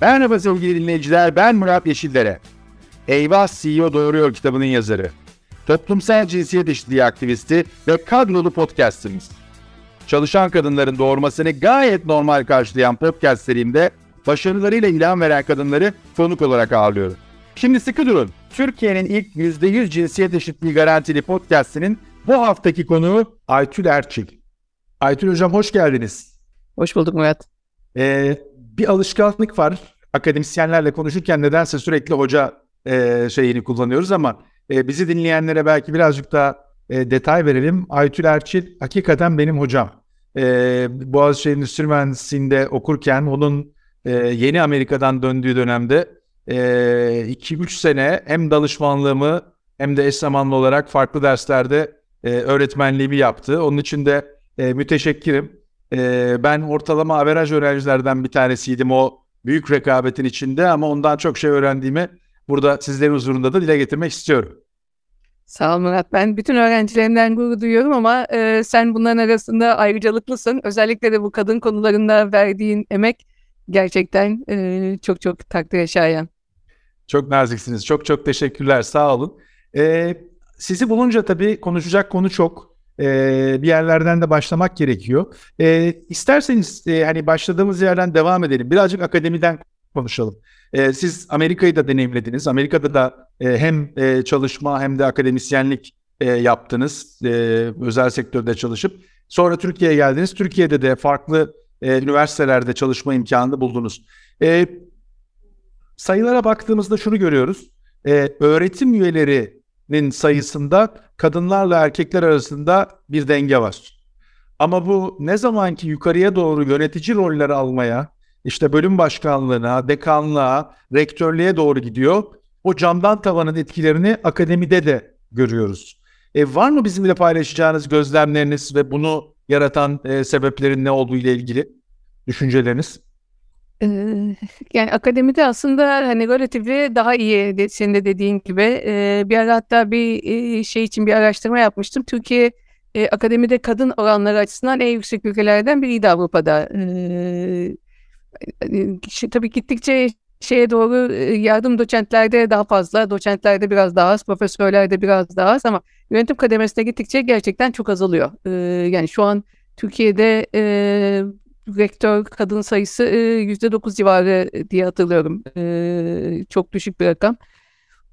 Merhaba sevgili dinleyiciler, ben Murat Yeşillere. Eyvah CEO Doğuruyor kitabının yazarı. Toplumsal cinsiyet eşitliği aktivisti ve kadrolu podcastimiz. Çalışan kadınların doğurmasını gayet normal karşılayan podcast serimde başarılarıyla ilan veren kadınları konuk olarak ağırlıyorum. Şimdi sıkı durun. Türkiye'nin ilk %100 cinsiyet eşitliği garantili podcastinin bu haftaki konuğu Aytül Erçil. Aytül Hocam hoş geldiniz. Hoş bulduk Murat. Ee, bir alışkanlık var. Akademisyenlerle konuşurken nedense sürekli hoca e, şeyini kullanıyoruz ama e, bizi dinleyenlere belki birazcık daha e, detay verelim. Aytül Erçil hakikaten benim hocam. E, Boğaziçi Endüstri Mühendisliği'nde okurken onun e, yeni Amerika'dan döndüğü dönemde 2-3 e, sene hem danışmanlığımı hem de eş zamanlı olarak farklı derslerde e, öğretmenliğimi yaptı. Onun için de e, müteşekkirim. E, ben ortalama averaj öğrencilerden bir tanesiydim o büyük rekabetin içinde ama ondan çok şey öğrendiğimi burada sizlerin huzurunda da dile getirmek istiyorum. Sağ ol Murat. Ben bütün öğrencilerimden gurur duyuyorum ama e, sen bunların arasında ayrıcalıklısın. Özellikle de bu kadın konularında verdiğin emek gerçekten e, çok çok takdire şayan. Çok naziksiniz. Çok çok teşekkürler. Sağ olun. E, sizi bulunca tabii konuşacak konu çok. E, bir yerlerden de başlamak gerekiyor. E, isterseniz e, hani başladığımız yerden devam edelim. Birazcık akademiden konuşalım. E, siz Amerika'yı da deneyimlediniz. Amerika'da da e, hem çalışma hem de akademisyenlik yaptınız. Özel sektörde çalışıp. Sonra Türkiye'ye geldiniz. Türkiye'de de farklı üniversitelerde çalışma imkanı buldunuz. Sayılara baktığımızda şunu görüyoruz. Öğretim üyelerinin sayısında kadınlarla erkekler arasında bir denge var. Ama bu ne zamanki yukarıya doğru yönetici roller almaya, işte bölüm başkanlığına, dekanlığa, rektörlüğe doğru gidiyor. O camdan tavanın etkilerini akademide de görüyoruz. E, var mı bizimle paylaşacağınız gözlemleriniz ve bunu yaratan e, sebeplerin ne olduğu ile ilgili düşünceleriniz? Yani akademide aslında hani relatifli daha iyi senin de dediğin gibi bir ara hatta bir şey için bir araştırma yapmıştım. Türkiye akademide kadın oranları açısından en yüksek ülkelerden biriydi Avrupa'da. E, tabii gittikçe şeye doğru yardım doçentlerde daha fazla, doçentlerde biraz daha az, profesörlerde biraz daha az ama yönetim kademesine gittikçe gerçekten çok azalıyor. yani şu an Türkiye'de rektör kadın sayısı yüzde dokuz civarı diye hatırlıyorum. Çok düşük bir rakam.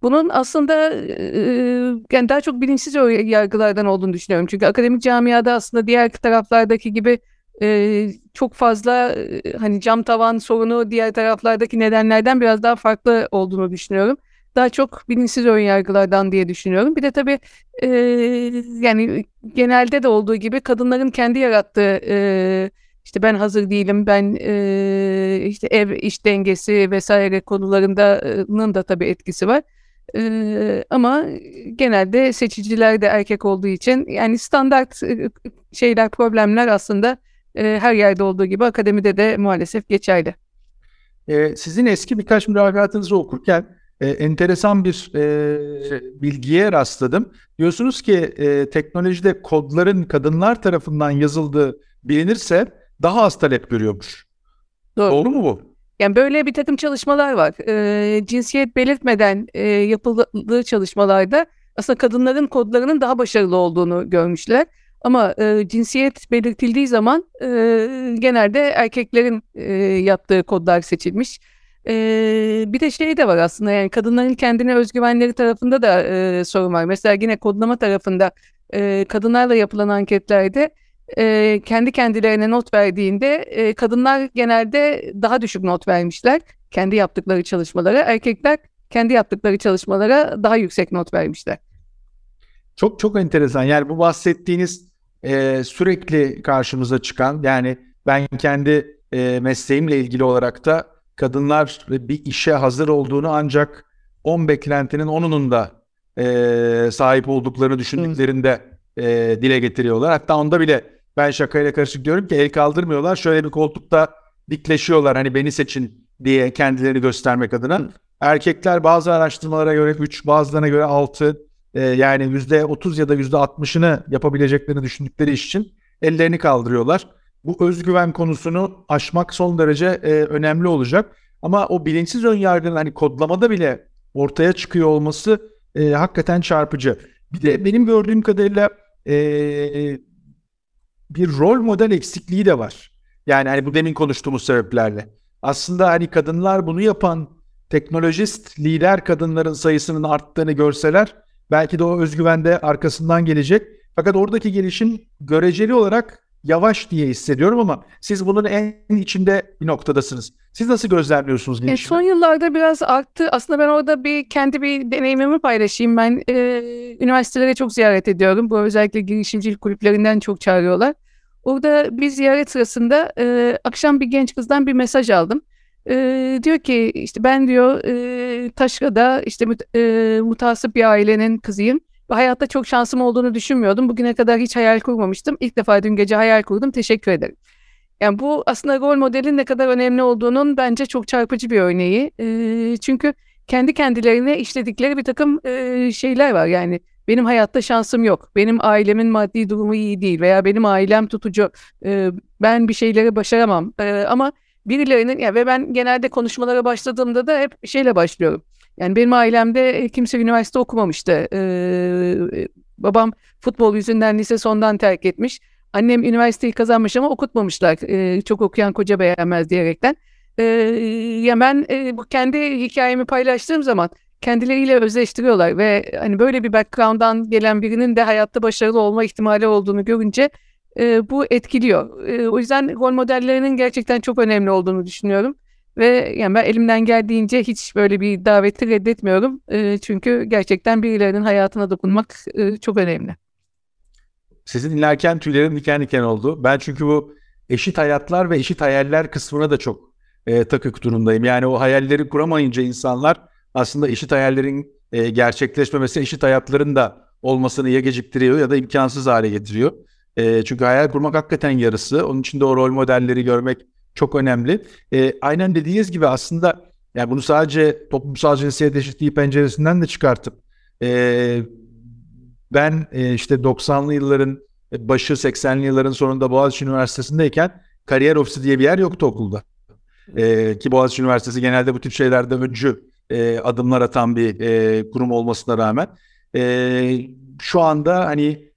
Bunun aslında yani daha çok bilinçsiz yargılardan olduğunu düşünüyorum. Çünkü akademik camiada aslında diğer taraflardaki gibi çok fazla hani cam tavan sorunu diğer taraflardaki nedenlerden biraz daha farklı olduğunu düşünüyorum. Daha çok bilinçsiz ön yargılardan diye düşünüyorum. Bir de tabii e, yani genelde de olduğu gibi kadınların kendi yarattığı e, işte ben hazır değilim, ben e, işte ev iş dengesi vesaire konularındanın da tabii etkisi var. E, ama genelde seçiciler de erkek olduğu için yani standart şeyler, problemler aslında e, her yerde olduğu gibi akademide de maalesef geçerli. E, sizin eski birkaç mülakatınızı okurken e, enteresan bir e, bilgiye rastladım. Diyorsunuz ki e, teknolojide kodların kadınlar tarafından yazıldığı bilinirse daha az talep görüyormuş. Doğru, Doğru mu bu? Yani böyle bir takım çalışmalar var. E, cinsiyet belirtmeden e, yapıldığı çalışmalarda aslında kadınların kodlarının daha başarılı olduğunu görmüşler. Ama e, cinsiyet belirtildiği zaman e, genelde erkeklerin e, yaptığı kodlar seçilmiş. E, bir de şey de var aslında yani kadınların kendine özgüvenleri tarafında da e, sorun var. Mesela yine kodlama tarafında e, kadınlarla yapılan anketlerde e, kendi kendilerine not verdiğinde e, kadınlar genelde daha düşük not vermişler kendi yaptıkları çalışmalara. Erkekler kendi yaptıkları çalışmalara daha yüksek not vermişler. Çok çok enteresan. Yani bu bahsettiğiniz e, sürekli karşımıza çıkan yani ben kendi e, mesleğimle ilgili olarak da kadınlar bir işe hazır olduğunu ancak 10 beklentinin 10'unun da e, sahip olduklarını düşündüklerinde e, dile getiriyorlar. Hatta onda bile ben şakayla karışık diyorum ki el kaldırmıyorlar. Şöyle bir koltukta dikleşiyorlar hani beni seçin diye kendilerini göstermek adına. Hı. Erkekler bazı araştırmalara göre 3, bazılarına göre 6 e, yani %30 ya da %60'ını yapabileceklerini düşündükleri iş için ellerini kaldırıyorlar. Bu özgüven konusunu aşmak son derece e, önemli olacak. Ama o bilinçsiz ön yargının hani kodlamada bile ortaya çıkıyor olması e, hakikaten çarpıcı. Bir de benim gördüğüm kadarıyla e, bir rol model eksikliği de var. Yani hani bu demin konuştuğumuz sebeplerle. Aslında hani kadınlar bunu yapan teknolojist lider kadınların sayısının arttığını görseler belki de o özgüven de arkasından gelecek. Fakat oradaki gelişim göreceli olarak yavaş diye hissediyorum ama siz bunun en içinde bir noktadasınız. Siz nasıl gözlemliyorsunuz? E, son yıllarda biraz arttı. Aslında ben orada bir kendi bir deneyimimi paylaşayım. Ben e, üniversitelere çok ziyaret ediyorum. Bu özellikle girişimcilik kulüplerinden çok çağırıyorlar. Orada bir ziyaret sırasında e, akşam bir genç kızdan bir mesaj aldım. E, diyor ki işte ben diyor e, Taşra'da işte e, mutasip bir ailenin kızıyım. Ve hayatta çok şansım olduğunu düşünmüyordum. Bugüne kadar hiç hayal kurmamıştım. İlk defa dün gece hayal kurdum. Teşekkür ederim. Yani bu aslında rol modelin ne kadar önemli olduğunun bence çok çarpıcı bir örneği. E, çünkü kendi kendilerine işledikleri bir takım e, şeyler var. Yani benim hayatta şansım yok. Benim ailemin maddi durumu iyi değil veya benim ailem tutucu. E, ben bir şeyleri başaramam. E, ama birilerinin ya ve ben genelde konuşmalara başladığımda da hep şeyle başlıyorum. Yani benim ailemde kimse üniversite okumamıştı. Ee, babam futbol yüzünden lise sondan terk etmiş. Annem üniversiteyi kazanmış ama okutmamışlar. Ee, çok okuyan koca beğenmez diyerekten. Ee, ya ben e, bu kendi hikayemi paylaştığım zaman kendileriyle özleştiriyorlar ve hani böyle bir background'dan gelen birinin de hayatta başarılı olma ihtimali olduğunu görünce e, bu etkiliyor. E, o yüzden rol modellerinin gerçekten çok önemli olduğunu düşünüyorum. Ve yani ben elimden geldiğince hiç böyle bir daveti reddetmiyorum. E, çünkü gerçekten birilerinin hayatına dokunmak e, çok önemli. Sizi dinlerken tüylerim diken diken oldu. Ben çünkü bu eşit hayatlar ve eşit hayaller kısmına da çok e, takık durumdayım. Yani o hayalleri kuramayınca insanlar aslında eşit hayallerin e, gerçekleşmemesi eşit hayatların da olmasını ya geciktiriyor ya da imkansız hale getiriyor. E, çünkü hayal kurmak hakikaten yarısı. Onun için de o rol modelleri görmek çok önemli. E, aynen dediğiniz gibi aslında yani bunu sadece toplumsal cinsiyet eşitliği penceresinden de çıkartıp e, ben e, işte 90'lı yılların başı 80'li yılların sonunda Boğaziçi Üniversitesi'ndeyken kariyer ofisi diye bir yer yoktu okulda. E, ki Boğaziçi Üniversitesi genelde bu tip şeylerde öncü e, adımlar atan bir e, kurum olmasına rağmen e, şu anda hani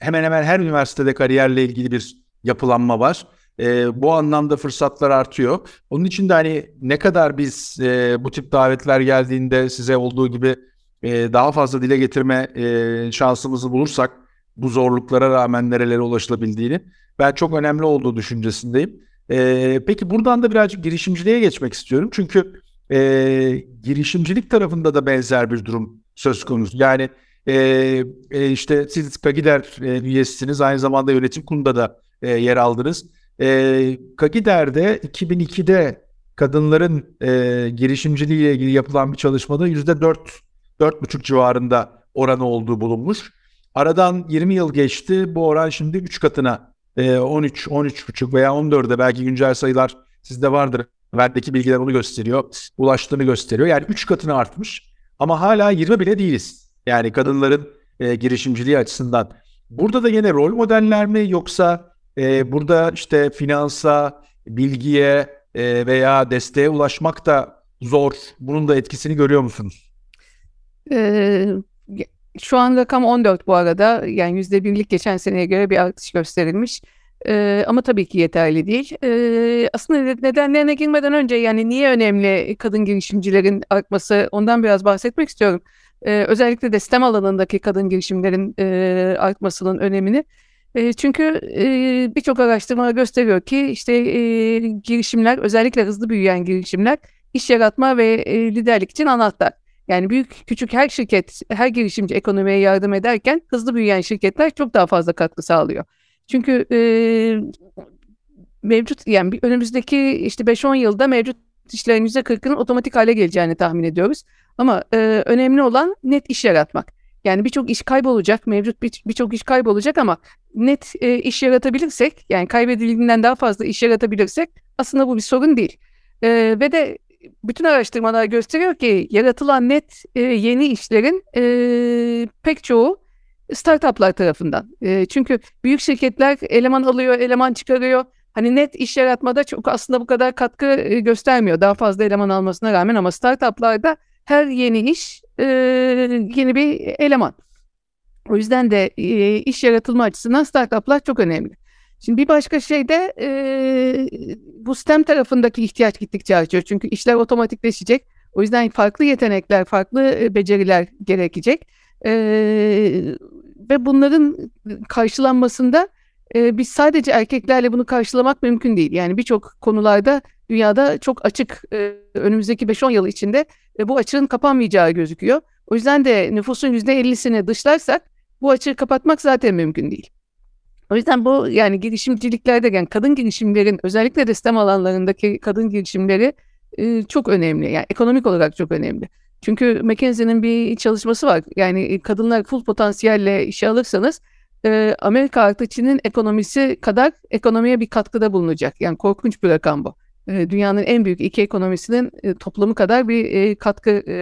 hemen hemen her üniversitede kariyerle ilgili bir yapılanma var. E, bu anlamda fırsatlar artıyor. Onun için de hani ne kadar biz e, bu tip davetler geldiğinde size olduğu gibi e, daha fazla dile getirme e, şansımızı bulursak bu zorluklara rağmen nerelere ulaşılabildiğini ben çok önemli olduğu düşüncesindeyim. E, peki buradan da birazcık girişimciliğe geçmek istiyorum. Çünkü e, girişimcilik tarafında da benzer bir durum söz konusu. Yani e, işte siz Kagider e, üyesisiniz aynı zamanda yönetim kurulunda da yer aldınız. E, Kagider'de 2002'de kadınların e, girişimciliğiyle ilgili yapılan bir çalışmada yüzde dört, dört buçuk civarında oranı olduğu bulunmuş. Aradan 20 yıl geçti. Bu oran şimdi 3 katına e, 13, 13 buçuk veya 14'e belki güncel sayılar sizde vardır. Verdeki bilgiler onu gösteriyor. Ulaştığını gösteriyor. Yani 3 katına artmış. Ama hala 20 bile değiliz. Yani kadınların e, girişimciliği açısından. Burada da yine rol modeller mi yoksa e, burada işte finansa, bilgiye e, veya desteğe ulaşmak da zor. Bunun da etkisini görüyor musunuz? Ee, şu an rakam 14 bu arada. Yani %1'lik geçen seneye göre bir artış gösterilmiş. Ee, ama tabii ki yeterli değil. Ee, aslında nedenlerine girmeden önce yani niye önemli kadın girişimcilerin artması ondan biraz bahsetmek istiyorum. Ee, özellikle de STEM alanındaki kadın girişimlerin e, artmasının önemini. E, çünkü e, birçok araştırma gösteriyor ki işte e, girişimler özellikle hızlı büyüyen girişimler iş yaratma ve e, liderlik için anahtar. Yani büyük küçük her şirket, her girişimci ekonomiye yardım ederken hızlı büyüyen şirketler çok daha fazla katkı sağlıyor. Çünkü e, mevcut yani önümüzdeki işte 5-10 yılda mevcut işlerin %40'ının otomatik hale geleceğini tahmin ediyoruz. Ama e, önemli olan net iş yaratmak. Yani birçok iş kaybolacak, mevcut birçok bir iş kaybolacak ama net e, iş yaratabilirsek, yani kaybedildiğinden daha fazla iş yaratabilirsek aslında bu bir sorun değil. E, ve de bütün araştırmalar gösteriyor ki yaratılan net e, yeni işlerin e, pek çoğu startuplar tarafından. E, çünkü büyük şirketler eleman alıyor, eleman çıkarıyor. hani net iş yaratmada çok aslında bu kadar katkı e, göstermiyor. Daha fazla eleman almasına rağmen ama startuplarda her yeni iş e, yeni bir eleman. O yüzden de e, iş yaratılma açısından startuplar çok önemli. Şimdi bir başka şey de e, bu STEM tarafındaki ihtiyaç gittikçe artıyor. Çünkü işler otomatikleşecek. O yüzden farklı yetenekler, farklı beceriler gerekecek. E, ve bunların karşılanmasında e, biz sadece erkeklerle bunu karşılamak mümkün değil. Yani birçok konularda dünyada çok açık e, önümüzdeki 5-10 yıl içinde e, bu açığın kapanmayacağı gözüküyor. O yüzden de nüfusun %50'sini dışlarsak bu açığı kapatmak zaten mümkün değil. O yüzden bu yani girişimciliklerde yani kadın girişimlerin özellikle de STEM alanlarındaki kadın girişimleri e, çok önemli. Yani ekonomik olarak çok önemli. Çünkü McKinsey'nin bir çalışması var. Yani kadınlar full potansiyelle işe alırsanız e, Amerika artı Çin'in ekonomisi kadar ekonomiye bir katkıda bulunacak. Yani korkunç bir rakam bu. E, dünyanın en büyük iki ekonomisinin e, toplamı kadar bir e, katkı e,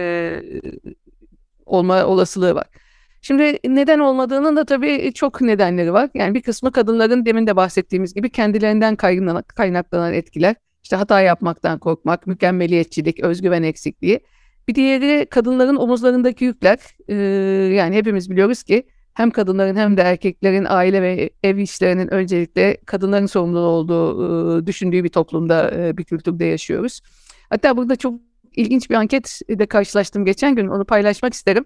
olma olasılığı var. Şimdi neden olmadığının da tabii çok nedenleri var. Yani bir kısmı kadınların demin de bahsettiğimiz gibi kendilerinden kaynaklanan etkiler. İşte hata yapmaktan korkmak, mükemmeliyetçilik, özgüven eksikliği. Bir diğeri kadınların omuzlarındaki yükler. Ee, yani hepimiz biliyoruz ki hem kadınların hem de erkeklerin aile ve ev işlerinin öncelikle kadınların sorumlu olduğu e, düşündüğü bir toplumda, e, bir kültürde yaşıyoruz. Hatta burada çok ilginç bir anket de karşılaştım geçen gün. Onu paylaşmak isterim.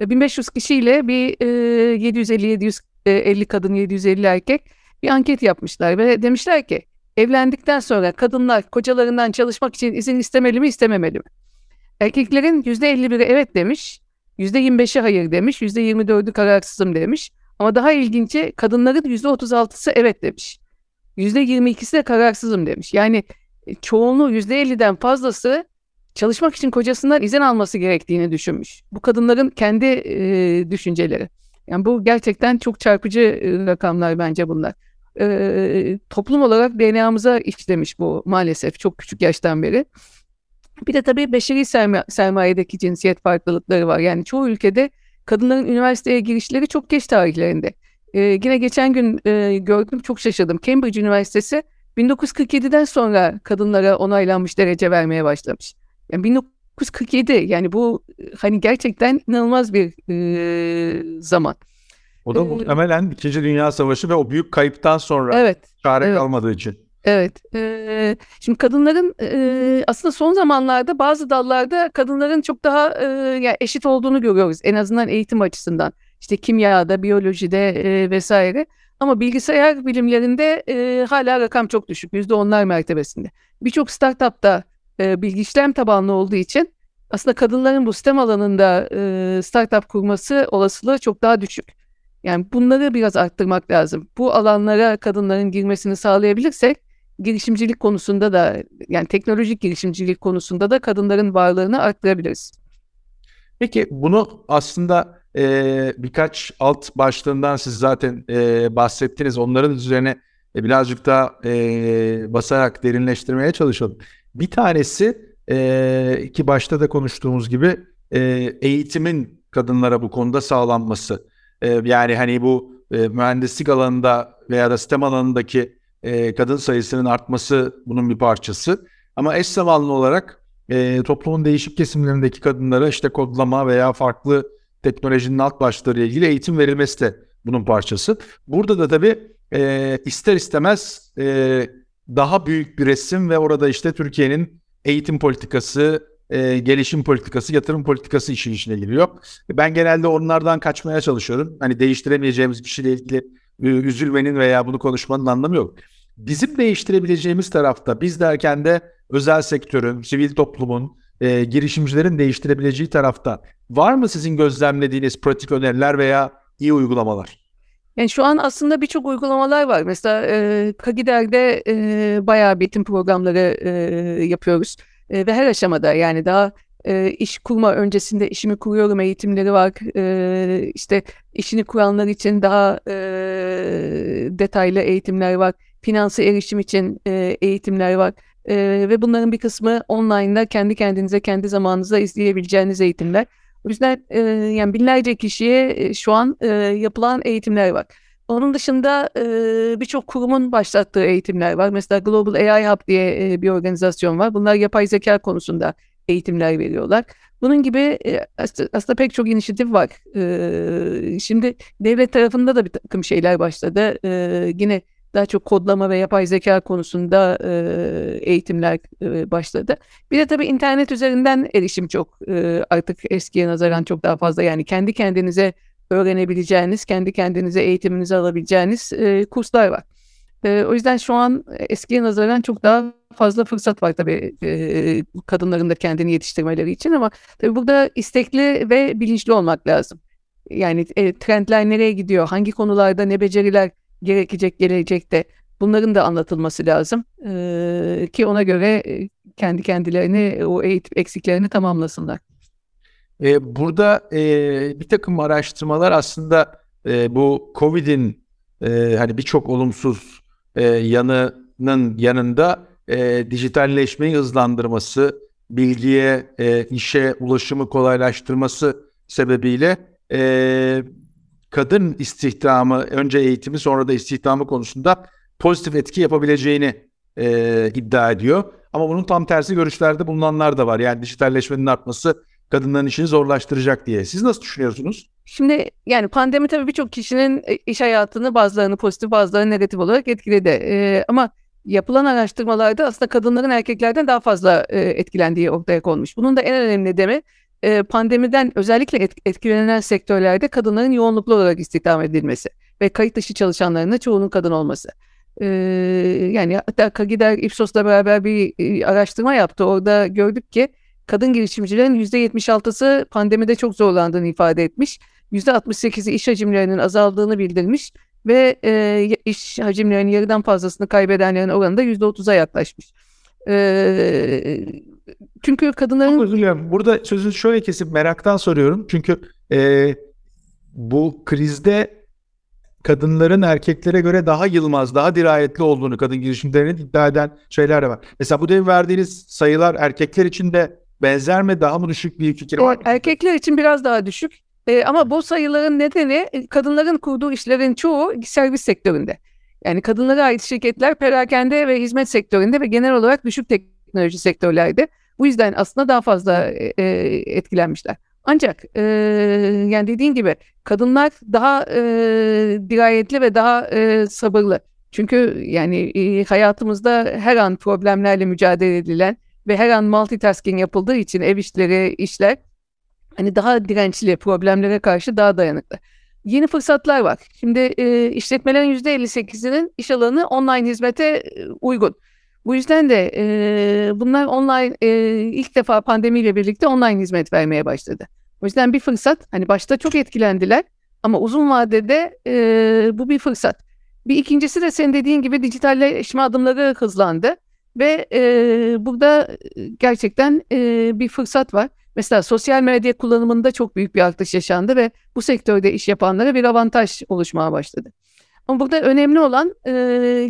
1500 e, kişiyle bir 750-750 kadın, 750 erkek bir anket yapmışlar ve demişler ki evlendikten sonra kadınlar kocalarından çalışmak için izin istemeli mi istememeli mi? Erkeklerin %51'i evet demiş, %25'i hayır demiş, %24'ü kararsızım demiş. Ama daha ilginci kadınların %36'sı evet demiş. %22'si de kararsızım demiş. Yani e, çoğunluğu %50'den fazlası çalışmak için kocasından izin alması gerektiğini düşünmüş. Bu kadınların kendi e, düşünceleri. Yani bu gerçekten çok çarpıcı e, rakamlar bence bunlar. E, toplum olarak DNA'mıza işlemiş bu maalesef çok küçük yaştan beri. Bir de tabii beşeri serma sermayedeki cinsiyet farklılıkları var. Yani çoğu ülkede kadınların üniversiteye girişleri çok geç tarihlerinde. Ee, yine geçen gün e, gördüm çok şaşırdım. Cambridge Üniversitesi 1947'den sonra kadınlara onaylanmış derece vermeye başlamış. Yani 1947 yani bu hani gerçekten inanılmaz bir e, zaman. O da ee, muhtemelen İkinci Dünya Savaşı ve o büyük kayıptan sonra evet, çare evet. kalmadığı için. Evet. E, şimdi kadınların e, aslında son zamanlarda bazı dallarda kadınların çok daha e, yani eşit olduğunu görüyoruz. En azından eğitim açısından. İşte kimyada, biyolojide e, vesaire. Ama bilgisayar bilimlerinde e, hala rakam çok düşük. Yüzde onlar mertebesinde. Birçok startupta e, bilgi işlem tabanlı olduğu için aslında kadınların bu STEM alanında e, startup kurması olasılığı çok daha düşük. Yani bunları biraz arttırmak lazım. Bu alanlara kadınların girmesini sağlayabilirsek girişimcilik konusunda da yani teknolojik girişimcilik konusunda da kadınların varlığını arttırabiliriz. Peki bunu aslında e, birkaç alt başlığından siz zaten e, bahsettiniz. Onların üzerine e, birazcık daha e, basarak derinleştirmeye çalışalım. Bir tanesi e, ki başta da konuştuğumuz gibi e, eğitimin kadınlara bu konuda sağlanması. E, yani hani bu e, mühendislik alanında veya da sistem alanındaki e, kadın sayısının artması bunun bir parçası. Ama eş zamanlı olarak e, toplumun değişik kesimlerindeki kadınlara işte kodlama veya farklı teknolojinin alt başları ile ilgili eğitim verilmesi de bunun parçası. Burada da tabii e, ister istemez e, daha büyük bir resim ve orada işte Türkiye'nin eğitim politikası, e, gelişim politikası, yatırım politikası işin içine giriyor. Ben genelde onlardan kaçmaya çalışıyorum. Hani değiştiremeyeceğimiz bir şeyle ilgili üzülmenin veya bunu konuşmanın anlamı yok. Bizim değiştirebileceğimiz tarafta biz derken de özel sektörün, sivil toplumun, e, girişimcilerin değiştirebileceği tarafta var mı sizin gözlemlediğiniz pratik öneriler veya iyi uygulamalar? Yani şu an aslında birçok uygulamalar var. Mesela e, Kagider'de e, bayağı eğitim programları e, yapıyoruz. E, ve her aşamada yani daha e, iş kurma öncesinde işimi kuruyorum eğitimleri var. E, işte işini kuranlar için daha e, detaylı eğitimler var. Finansı erişim için e, eğitimler var. E, ve bunların bir kısmı online'da kendi kendinize kendi zamanınıza izleyebileceğiniz eğitimler. O yüzden e, yani binlerce kişiye e, şu an e, yapılan eğitimler var. Onun dışında e, birçok kurumun başlattığı eğitimler var. Mesela Global AI Hub diye e, bir organizasyon var. Bunlar yapay zeka konusunda eğitimler veriyorlar. Bunun gibi e, aslında pek çok inisiyatif var. E, şimdi devlet tarafında da bir takım şeyler başladı. Yine daha çok kodlama ve yapay zeka konusunda e, eğitimler e, başladı. Bir de tabii internet üzerinden erişim çok e, artık eskiye nazaran çok daha fazla. Yani kendi kendinize öğrenebileceğiniz, kendi kendinize eğitiminizi alabileceğiniz e, kurslar var. E, o yüzden şu an eskiye nazaran çok daha fazla fırsat var tabii e, kadınların da kendini yetiştirmeleri için ama tabii burada istekli ve bilinçli olmak lazım. Yani e, trendler nereye gidiyor, hangi konularda ne beceriler gerekecek gelecekte bunların da anlatılması lazım e, ki ona göre kendi kendilerini o eğitim eksiklerini tamamlasınlar. E, burada e, bir takım araştırmalar aslında e, bu Covid'in e, hani birçok olumsuz e, yanının yanında e, dijitalleşmeyi hızlandırması, bilgiye, e, işe ulaşımı kolaylaştırması sebebiyle e, kadın istihdamı, önce eğitimi sonra da istihdamı konusunda pozitif etki yapabileceğini e, iddia ediyor. Ama bunun tam tersi görüşlerde bulunanlar da var. Yani dijitalleşmenin artması kadınların işini zorlaştıracak diye. Siz nasıl düşünüyorsunuz? Şimdi yani pandemi tabii birçok kişinin e, iş hayatını bazılarını pozitif bazılarını negatif olarak etkiledi. Ee, ama yapılan araştırmalarda aslında kadınların erkeklerden daha fazla e, etkilendiği ortaya konmuş. Bunun da en önemli nedeni e, pandemiden özellikle et, etkilenen sektörlerde kadınların yoğunluklu olarak istihdam edilmesi ve kayıt dışı çalışanların da çoğunun kadın olması. E, yani hatta Kagider Ipsos'la beraber bir e, araştırma yaptı. Orada gördük ki kadın girişimcilerin %76'sı pandemide çok zorlandığını ifade etmiş. %68'i iş hacimlerinin azaldığını bildirmiş ve e, iş hacimlerinin yarıdan fazlasını kaybedenlerin oranı da %30'a yaklaşmış. E, çünkü kadınların... Özür Burada sözünü şöyle kesip meraktan soruyorum. Çünkü e, bu krizde kadınların erkeklere göre daha yılmaz, daha dirayetli olduğunu kadın girişimlerinin iddia eden şeyler de var. Mesela bu demin verdiğiniz sayılar erkekler için de benzer mi? Daha mı düşük bir fikir var? Erkekler için biraz daha düşük. E, ama bu sayıların nedeni e, kadınların kurduğu işlerin çoğu servis sektöründe. Yani kadınlara ait şirketler perakende ve hizmet sektöründe ve genel olarak düşük teknoloji sektörlerde. Bu yüzden aslında daha fazla e, e etkilenmişler. Ancak e, yani dediğin gibi kadınlar daha e, dirayetli ve daha e, sabırlı. Çünkü yani e, hayatımızda her an problemlerle mücadele edilen ve her an multitasking yapıldığı için ev işleri, işler hani daha dirençli, problemlere karşı daha dayanıklı. Yeni fırsatlar var. Şimdi e, işletmelerin %58'inin iş alanı online hizmete uygun. Bu yüzden de e, bunlar online e, ilk defa pandemiyle birlikte online hizmet vermeye başladı. O yüzden bir fırsat. Hani başta çok etkilendiler ama uzun vadede e, bu bir fırsat. Bir ikincisi de senin dediğin gibi dijitalleşme adımları hızlandı ve e, burada gerçekten e, bir fırsat var. Mesela sosyal medya kullanımında çok büyük bir artış yaşandı ve bu sektörde iş yapanlara bir avantaj oluşmaya başladı. Ama burada önemli olan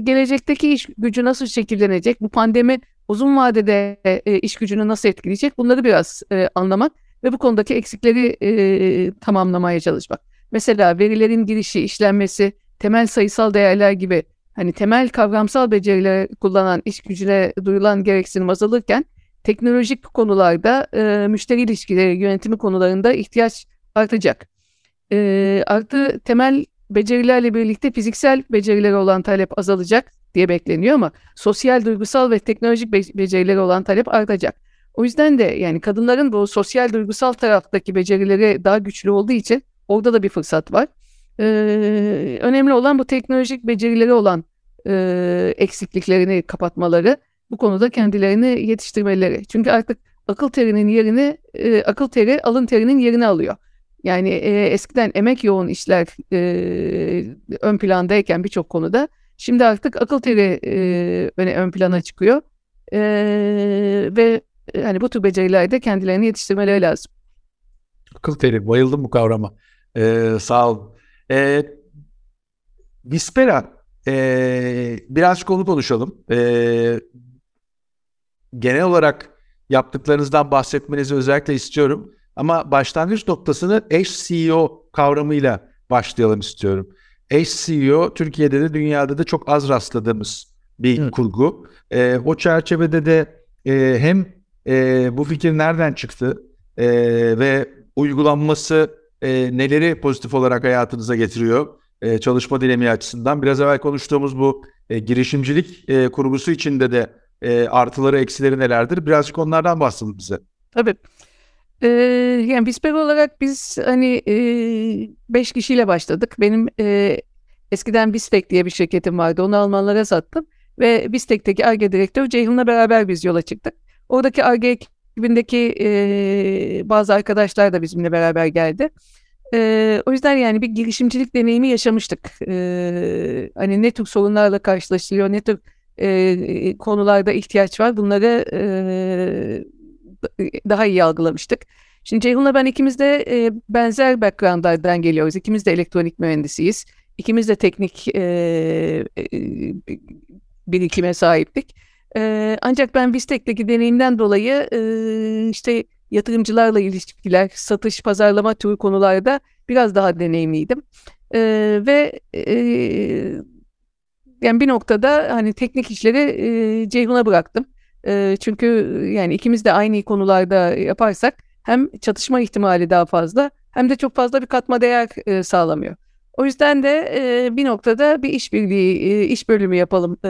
gelecekteki iş gücü nasıl şekillenecek, bu pandemi uzun vadede e, iş gücünü nasıl etkileyecek bunları biraz e, anlamak ve bu konudaki eksikleri e, tamamlamaya çalışmak. Mesela verilerin girişi, işlenmesi, temel sayısal değerler gibi hani temel kavramsal becerileri kullanan iş gücüne duyulan gereksinim azalırken teknolojik konularda e, müşteri ilişkileri yönetimi konularında ihtiyaç artacak. E, artı temel becerilerle birlikte fiziksel becerileri olan talep azalacak diye bekleniyor ama sosyal, duygusal ve teknolojik be- becerileri olan talep artacak. O yüzden de yani kadınların bu sosyal, duygusal taraftaki becerileri daha güçlü olduğu için orada da bir fırsat var. Ee, önemli olan bu teknolojik becerileri olan e, eksikliklerini kapatmaları, bu konuda kendilerini yetiştirmeleri. Çünkü artık akıl terinin yerini, e, akıl teri alın terinin yerini alıyor. Yani e, eskiden emek yoğun işler e, ön plandayken birçok konuda şimdi artık akıl teri e, öne ön plana çıkıyor e, ve hani bu tür becerilerde kendilerini yetiştirmeleri lazım. Akıl teri bayıldım bu kavrama. Ee, sağ ol. Ee, Vispera ee, birazcık onu konuşalım. Ee, genel olarak yaptıklarınızdan bahsetmenizi özellikle istiyorum. Ama başlangıç noktasını eş CEO kavramıyla başlayalım istiyorum. eş CEO Türkiye'de de dünyada da çok az rastladığımız bir evet. kurgu. E, o çerçevede de e, hem e, bu fikir nereden çıktı e, ve uygulanması e, neleri pozitif olarak hayatınıza getiriyor e, çalışma dinamiği açısından. Biraz evvel konuştuğumuz bu e, girişimcilik e, kurgusu içinde de e, artıları eksileri nelerdir? Birazcık onlardan bahsedin bize. Tabii. Ee, yani Bisper olarak biz hani e, beş kişiyle başladık. Benim e, eskiden Bistek diye bir şirketim vardı. Onu Almanlara sattım. Ve Bistek'teki ARGE direktörü Ceyhun'la beraber biz yola çıktık. Oradaki ARGE ekibindeki e, bazı arkadaşlar da bizimle beraber geldi. E, o yüzden yani bir girişimcilik deneyimi yaşamıştık. E, hani ne tür sorunlarla karşılaşılıyor, ne tür e, konularda ihtiyaç var bunları e, daha iyi algılamıştık. Şimdi Ceyhun'la ben ikimiz de e, benzer backgroundlardan geliyoruz. İkimiz de elektronik mühendisiyiz. İkimiz de teknik e, e, birikime sahiptik. E, ancak ben Vistek'teki deneyimden dolayı e, işte yatırımcılarla ilişkiler, satış, pazarlama türü konularda biraz daha deneyimliydim. E, ve e, yani bir noktada hani teknik işleri e, Ceyhun'a bıraktım. E, çünkü yani ikimiz de aynı konularda yaparsak hem çatışma ihtimali daha fazla hem de çok fazla bir katma değer e, sağlamıyor. O yüzden de e, bir noktada bir işbirliği, e, iş bölümü yapalım e,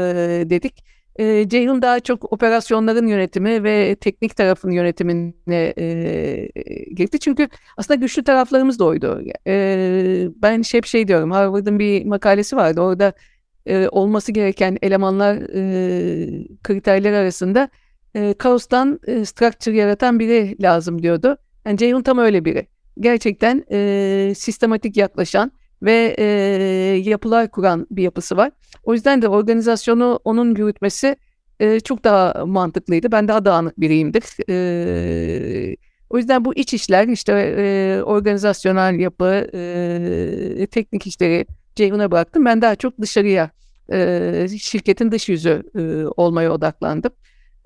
dedik. E, Ceyhun daha çok operasyonların yönetimi ve teknik tarafın yönetimine e, girdi. Çünkü aslında güçlü taraflarımız da oydu. E, ben hep şey diyorum, Harvard'ın bir makalesi vardı. Orada e, olması gereken elemanlar e, kriterler arasında e, kaostan e, structure yaratan biri lazım diyordu. Yani Ceyhun tam öyle biri. Gerçekten e, sistematik yaklaşan ve e, yapılar kuran bir yapısı var. O yüzden de organizasyonu onun yürütmesi e, çok daha mantıklıydı. Ben daha dağınık biriyimdir. E, o yüzden bu iç işler işte e, organizasyonel yapı, e, teknik işleri Ceyhun'a bıraktım. Ben daha çok dışarıya e, şirketin dış yüzü e, olmaya odaklandım.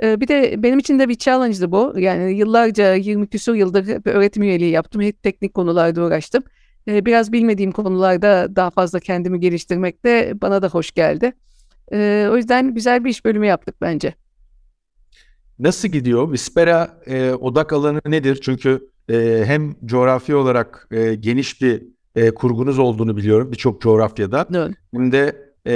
E, bir de benim için de bir challenge'dı bu. Yani yıllarca 20 küsur yıldır bir öğretim üyeliği yaptım. Hep teknik konularda uğraştım. E, biraz bilmediğim konularda daha fazla kendimi geliştirmek de bana da hoş geldi. E, o yüzden güzel bir iş bölümü yaptık bence. Nasıl gidiyor? Vispera e, odak alanı nedir? Çünkü e, hem coğrafi olarak e, geniş bir e, kurgunuz olduğunu biliyorum birçok coğrafyada. Evet. Hem de e,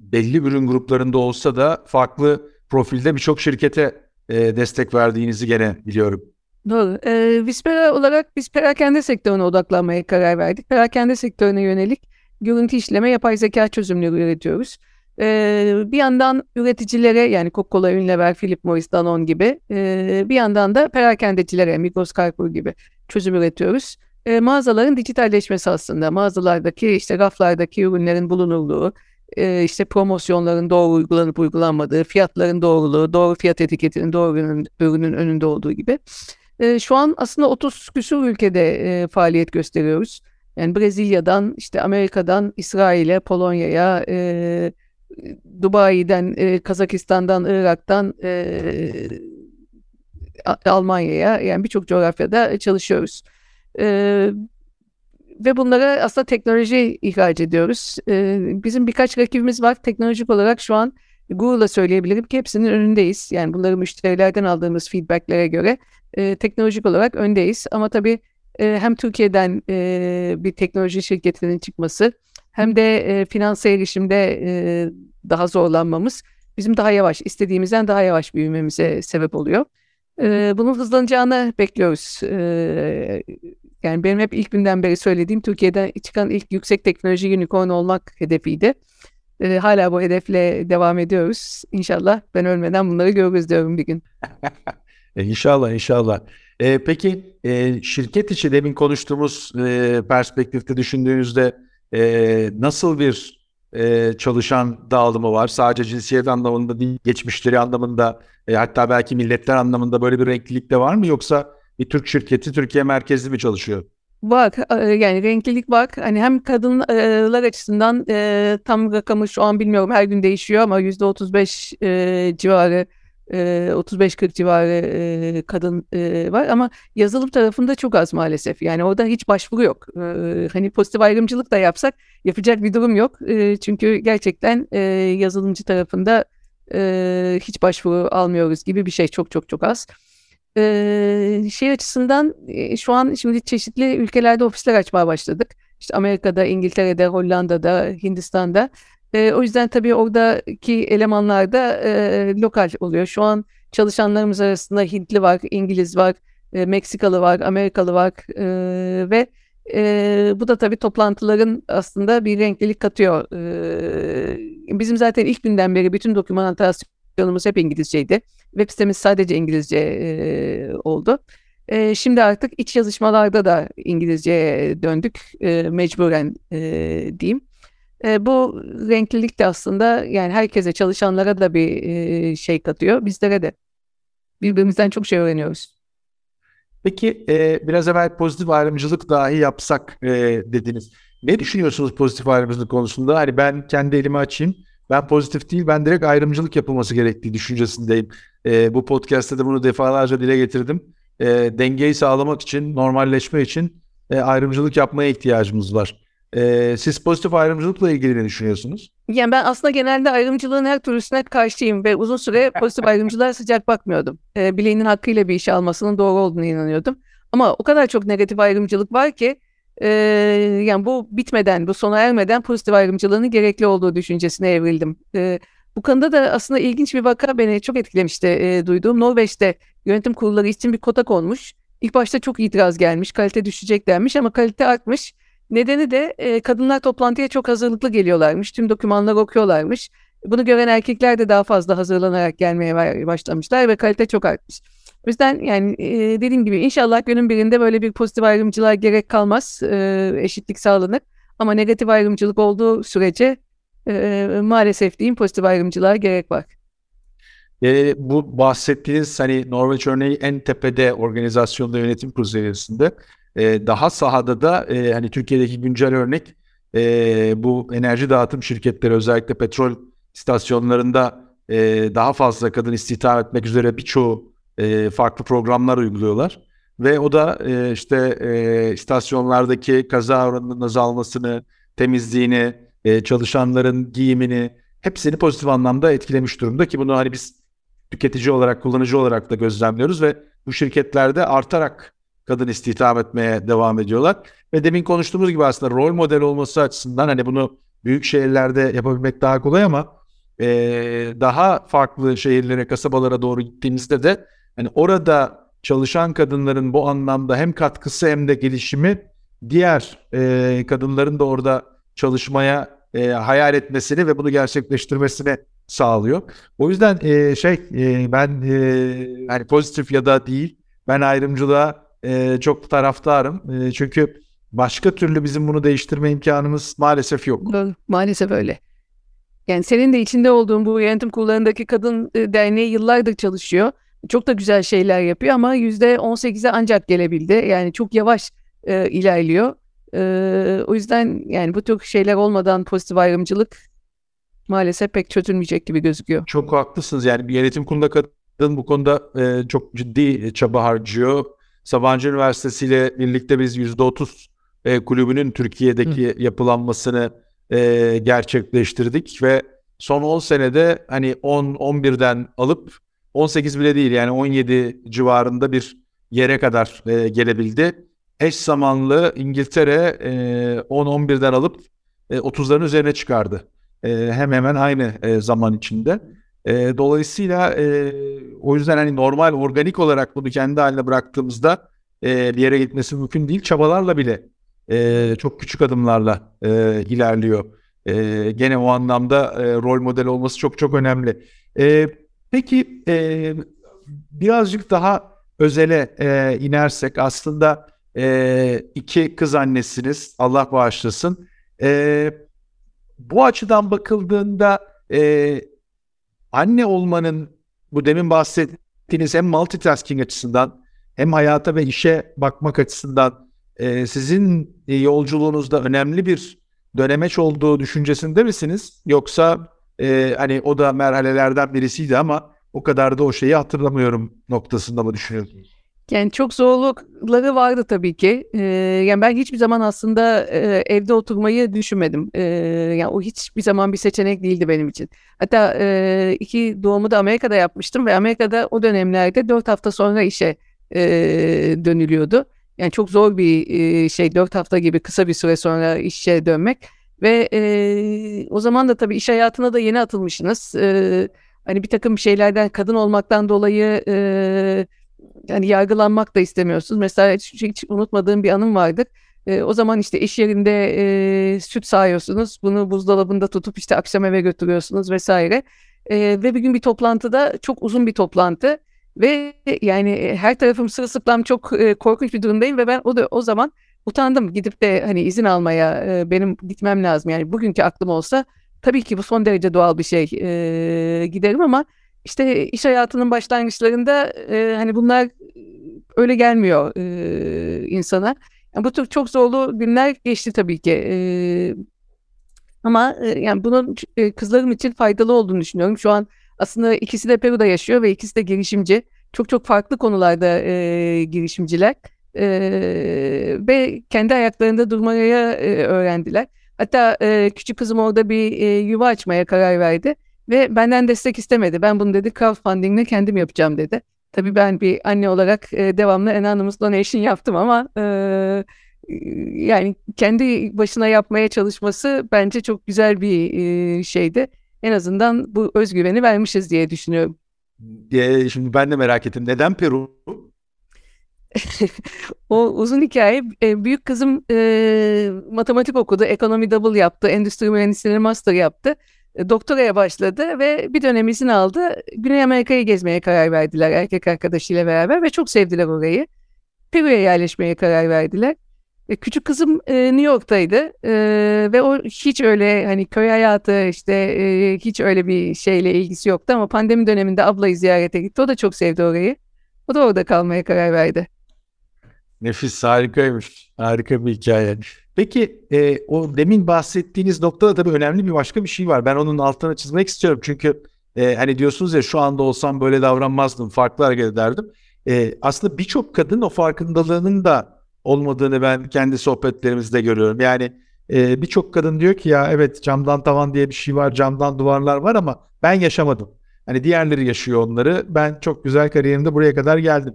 belli ürün gruplarında olsa da farklı profilde birçok şirkete e, destek verdiğinizi gene biliyorum. Doğru. E, Vispera olarak biz perakende sektörüne odaklanmaya karar verdik. Perakende sektörüne yönelik görüntü işleme yapay zeka çözümleri üretiyoruz. E, bir yandan üreticilere yani Coca-Cola, Unilever, Philip Morris, Danone gibi e, bir yandan da perakendecilere Migros, Carrefour gibi çözüm üretiyoruz e, mağazaların dijitalleşmesi aslında. Mağazalardaki işte raflardaki ürünlerin bulunurluğu, e, işte promosyonların doğru uygulanıp uygulanmadığı, fiyatların doğruluğu, doğru fiyat etiketinin doğru ürünün, ürünün önünde olduğu gibi. E, şu an aslında 30 küsur ülkede e, faaliyet gösteriyoruz. Yani Brezilya'dan, işte Amerika'dan, İsrail'e, Polonya'ya, e, Dubai'den, e, Kazakistan'dan, Irak'tan, e, Almanya'ya yani birçok coğrafyada çalışıyoruz. E, ve bunlara aslında teknoloji ihraç ediyoruz. E, bizim birkaç rakibimiz var. Teknolojik olarak şu an Google'la söyleyebilirim ki hepsinin önündeyiz. Yani bunları müşterilerden aldığımız feedbacklere göre e, teknolojik olarak öndeyiz. Ama tabii e, hem Türkiye'den e, bir teknoloji şirketinin çıkması hem de e, finansa erişimde e, daha zorlanmamız bizim daha yavaş, istediğimizden daha yavaş büyümemize sebep oluyor. E, bunun hızlanacağını bekliyoruz. E, yani benim hep ilk günden beri söylediğim Türkiye'den çıkan ilk yüksek teknoloji unicorn olmak hedefiydi. E, hala bu hedefle devam ediyoruz. İnşallah ben ölmeden bunları görürüz diyorum bir gün. İnşallah, inşallah. E, peki e, şirket içi demin konuştuğumuz e, perspektifte düşündüğünüzde e, nasıl bir e, çalışan dağılımı var? Sadece cinsiyet anlamında değil, geçmişleri anlamında e, hatta belki milletler anlamında böyle bir renklilik de var mı? Yoksa bir Türk şirketi Türkiye merkezli mi çalışıyor? Var yani renklilik var. Hani hem kadınlar açısından e, tam rakamı şu an bilmiyorum her gün değişiyor ama yüzde 35 e, civarı 35-40 civarı kadın var ama yazılım tarafında çok az maalesef. Yani orada hiç başvuru yok. Hani pozitif ayrımcılık da yapsak yapacak bir durum yok. Çünkü gerçekten yazılımcı tarafında hiç başvuru almıyoruz gibi bir şey çok çok çok az. Şey açısından şu an şimdi çeşitli ülkelerde ofisler açmaya başladık. İşte Amerika'da, İngiltere'de, Hollanda'da, Hindistan'da. O yüzden tabii oradaki elemanlar da lokal oluyor. Şu an çalışanlarımız arasında Hintli var, İngiliz var, Meksikalı var, Amerikalı var ve e, bu da tabii toplantıların aslında bir renklilik katıyor. E, bizim zaten ilk günden beri bütün dokümantasyonumuz hep İngilizceydi. Web sitemiz sadece İngilizce e, oldu. E, şimdi artık iç yazışmalarda da İngilizceye döndük e, mecburen e, diyeyim. E, bu renklilik de aslında yani herkese çalışanlara da bir e, şey katıyor. Bizlere de birbirimizden çok şey öğreniyoruz. Peki e, biraz evvel pozitif ayrımcılık dahi yapsak e, dediniz. Ne düşünüyorsunuz pozitif ayrımcılık konusunda? Hani ben kendi elimi açayım. Ben pozitif değil, ben direkt ayrımcılık yapılması gerektiği düşüncesindeyim. E, bu podcast'te de bunu defalarca dile getirdim. E, dengeyi sağlamak için, normalleşme için e, ayrımcılık yapmaya ihtiyacımız var. Ee, siz pozitif ayrımcılıkla ilgili ne düşünüyorsunuz? Yani ben aslında genelde ayrımcılığın her türlüsüne karşıyım ve uzun süre pozitif ayrımcılığa sıcak bakmıyordum. Ee, bileğinin hakkıyla bir işe almasının doğru olduğunu inanıyordum. Ama o kadar çok negatif ayrımcılık var ki e, yani bu bitmeden, bu sona ermeden pozitif ayrımcılığının gerekli olduğu düşüncesine evrildim. E, bu konuda da aslında ilginç bir vaka beni çok etkilemişti e, duyduğum. Norveç'te yönetim kurulları için bir kota konmuş. İlk başta çok itiraz gelmiş, kalite düşecek denmiş ama kalite artmış. Nedeni de e, kadınlar toplantıya çok hazırlıklı geliyorlarmış. Tüm dokümanları okuyorlarmış. Bunu gören erkekler de daha fazla hazırlanarak gelmeye başlamışlar ve kalite çok artmış. O yüzden yani e, dediğim gibi inşallah günün birinde böyle bir pozitif ayrımcılığa gerek kalmaz. E, eşitlik sağlanır. Ama negatif ayrımcılık olduğu sürece e, maalesef diyeyim pozitif ayrımcılığa gerek var. E, bu bahsettiğiniz hani Norveç örneği en tepede organizasyonda yönetim kurulu seviyesinde. E, daha sahada da e, hani Türkiye'deki güncel örnek e, bu enerji dağıtım şirketleri özellikle petrol istasyonlarında e, daha fazla kadın istihdam etmek üzere birçoğu e, farklı programlar uyguluyorlar. Ve o da e, işte e, istasyonlardaki kaza oranının azalmasını, temizliğini, e, çalışanların giyimini hepsini pozitif anlamda etkilemiş durumda ki bunu hani biz tüketici olarak, kullanıcı olarak da gözlemliyoruz ve bu şirketlerde artarak kadın istihdam etmeye devam ediyorlar. Ve demin konuştuğumuz gibi aslında rol model olması açısından hani bunu büyük şehirlerde yapabilmek daha kolay ama e, daha farklı şehirlere, kasabalara doğru gittiğimizde de hani orada çalışan kadınların bu anlamda hem katkısı hem de gelişimi diğer e, kadınların da orada çalışmaya e, hayal etmesini ve bunu gerçekleştirmesini sağlıyor. O yüzden e, şey e, ben e, hani pozitif ya da değil ben ayrımcılığa e, çok taraftarım. E, çünkü başka türlü bizim bunu değiştirme imkanımız maalesef yok. Maalesef öyle. Yani senin de içinde olduğun bu yönetim kurullarındaki kadın e, derneği yıllardır çalışıyor. Çok da güzel şeyler yapıyor ama yüzde 18'e ancak gelebildi. Yani çok yavaş e, ilerliyor. E, o yüzden yani bu tür şeyler olmadan pozitif ayrımcılık maalesef pek çözülmeyecek gibi gözüküyor. Çok haklısınız. Yani bir yönetim kurulunda kadın bu konuda e, çok ciddi çaba harcıyor. Sabancı Üniversitesi ile birlikte biz %30 e, kulübünün Türkiye'deki Hı. yapılanmasını e, gerçekleştirdik ve son 10 senede hani 10 11'den alıp 18 bile değil yani 17 civarında bir yere kadar e, gelebildi. Eş zamanlı İngiltere e, 10-11'den alıp e, 30'ların üzerine çıkardı. E, hem hemen aynı e, zaman içinde. E, dolayısıyla e, o yüzden hani normal organik olarak bunu kendi haline bıraktığımızda e, bir yere gitmesi mümkün değil. Çabalarla bile e, çok küçük adımlarla e, ilerliyor. E, gene o anlamda e, rol model olması çok çok önemli. E, peki e, birazcık daha özele e, inersek aslında e, iki kız annesiniz Allah bağışlasın. E, bu açıdan bakıldığında e, anne olmanın bu demin bahsettiğiniz hem multitasking açısından hem hayata ve işe bakmak açısından e, sizin yolculuğunuzda önemli bir dönemeç olduğu düşüncesinde misiniz? Yoksa e, hani o da merhalelerden birisiydi ama o kadar da o şeyi hatırlamıyorum noktasında mı düşünüyorsunuz? Yani çok zorlukları vardı tabii ki. Ee, yani ben hiçbir zaman aslında e, evde oturmayı düşünmedim. Ee, yani o hiçbir zaman bir seçenek değildi benim için. Hatta e, iki doğumu da Amerika'da yapmıştım ve Amerika'da o dönemlerde dört hafta sonra işe e, dönülüyordu. Yani çok zor bir e, şey dört hafta gibi kısa bir süre sonra işe dönmek. Ve e, o zaman da tabii iş hayatına da yeni atılmışsınız. E, hani bir takım şeylerden kadın olmaktan dolayı... E, yani yargılanmak da istemiyorsunuz. Mesela hiç, hiç unutmadığım bir anım vardır. E, o zaman işte iş yerinde e, süt sağıyorsunuz. Bunu buzdolabında tutup işte akşam eve götürüyorsunuz vesaire. E, ve bir gün bir toplantıda çok uzun bir toplantı ve yani her tarafım sırılsıklam çok e, korkunç bir durumdayım ve ben o da o zaman utandım gidip de hani izin almaya e, benim gitmem lazım. Yani bugünkü aklım olsa tabii ki bu son derece doğal bir şey e, giderim ama işte iş hayatının başlangıçlarında e, hani bunlar öyle gelmiyor e, insana. Yani bu tür çok zorlu günler geçti tabii ki. E, ama e, yani bunun e, kızlarım için faydalı olduğunu düşünüyorum. Şu an aslında ikisi de Peru'da yaşıyor ve ikisi de girişimci. Çok çok farklı konularda e, girişimciler. E, ve kendi ayaklarında durmaya e, öğrendiler. Hatta e, küçük kızım orada bir e, yuva açmaya karar verdi. Ve benden destek istemedi. Ben bunu dedi crowdfundingle kendim yapacağım dedi. Tabii ben bir anne olarak e, devamlı Anonymous Donation yaptım ama e, yani kendi başına yapmaya çalışması bence çok güzel bir e, şeydi. En azından bu özgüveni vermişiz diye düşünüyorum. Diye şimdi ben de merak ettim. Neden Peru? O uzun hikaye. E, büyük kızım e, matematik okudu, ekonomi double yaptı, endüstri mühendisliği master yaptı. E, doktoraya başladı ve bir dönem izin aldı. Güney Amerika'yı gezmeye karar verdiler erkek arkadaşıyla beraber ve çok sevdiler orayı. Peru'ya yerleşmeye karar verdiler. E, küçük kızım e, New York'taydı e, ve o hiç öyle hani köy hayatı işte e, hiç öyle bir şeyle ilgisi yoktu ama pandemi döneminde ablayı ziyarete gitti. O da çok sevdi orayı. O da orada kalmaya karar verdi. Nefis harikaymış. Harika bir hikaye. Peki e, o demin bahsettiğiniz noktada tabii önemli bir başka bir şey var. Ben onun altına çizmek istiyorum. Çünkü e, hani diyorsunuz ya şu anda olsam böyle davranmazdım, farklı hareket ederdim. E, aslında birçok kadın o farkındalığının da olmadığını ben kendi sohbetlerimizde görüyorum. Yani e, birçok kadın diyor ki ya evet camdan tavan diye bir şey var, camdan duvarlar var ama ben yaşamadım. Hani diğerleri yaşıyor onları. Ben çok güzel kariyerimde buraya kadar geldim.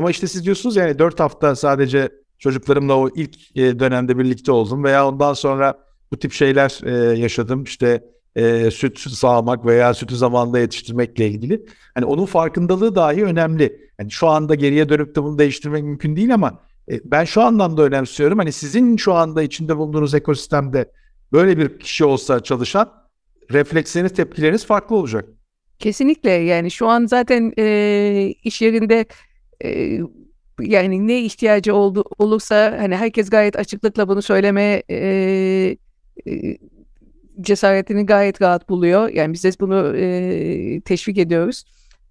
Ama işte siz diyorsunuz yani 4 hafta sadece çocuklarımla o ilk e, dönemde birlikte oldum veya ondan sonra bu tip şeyler e, yaşadım. İşte e, süt sağmak veya sütü zamanında yetiştirmekle ilgili. Hani onun farkındalığı dahi önemli. Yani şu anda geriye dönüp de bunu değiştirmek mümkün değil ama e, ben şu anlamda önemsiyorum. Hani sizin şu anda içinde bulunduğunuz ekosistemde böyle bir kişi olsa çalışan refleksleriniz, tepkileriniz farklı olacak. Kesinlikle yani şu an zaten e, iş yerinde e, yani ne ihtiyacı oldu olursa hani herkes gayet açıklıkla bunu söyleme e, e, cesaretini gayet rahat buluyor. Yani biz de bunu e, teşvik ediyoruz.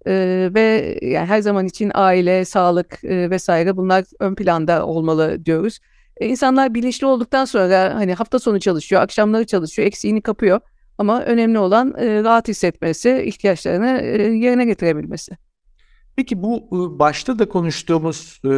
E, ve yani her zaman için aile, sağlık e, vesaire bunlar ön planda olmalı diyoruz. E, insanlar bilinçli olduktan sonra hani hafta sonu çalışıyor, akşamları çalışıyor, eksiğini kapıyor. Ama önemli olan e, rahat hissetmesi, ihtiyaçlarını e, yerine getirebilmesi. Peki bu başta da konuştuğumuz e,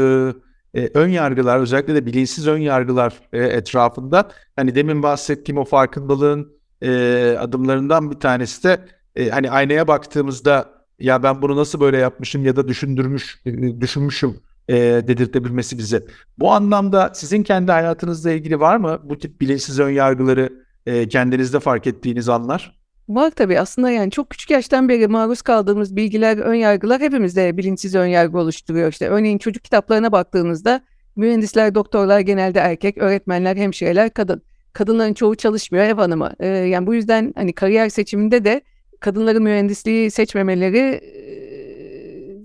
e, ön yargılar özellikle de bilinçsiz ön yargılar e, etrafında hani demin bahsettiğim o farkındalığın e, adımlarından bir tanesi de e, hani aynaya baktığımızda ya ben bunu nasıl böyle yapmışım ya da düşündürmüş e, düşünmüşüm e, dedirtebilmesi bize. Bu anlamda sizin kendi hayatınızla ilgili var mı bu tip bilinçsiz ön yargıları e, kendinizde fark ettiğiniz anlar? Var tabii aslında yani çok küçük yaştan beri maruz kaldığımız bilgiler, ön yargılar hepimizde bilinçsiz ön yargı oluşturuyor. İşte örneğin çocuk kitaplarına baktığınızda mühendisler, doktorlar genelde erkek, öğretmenler, hemşireler kadın. Kadınların çoğu çalışmıyor ev hanımı. Ee, yani bu yüzden hani kariyer seçiminde de kadınların mühendisliği seçmemeleri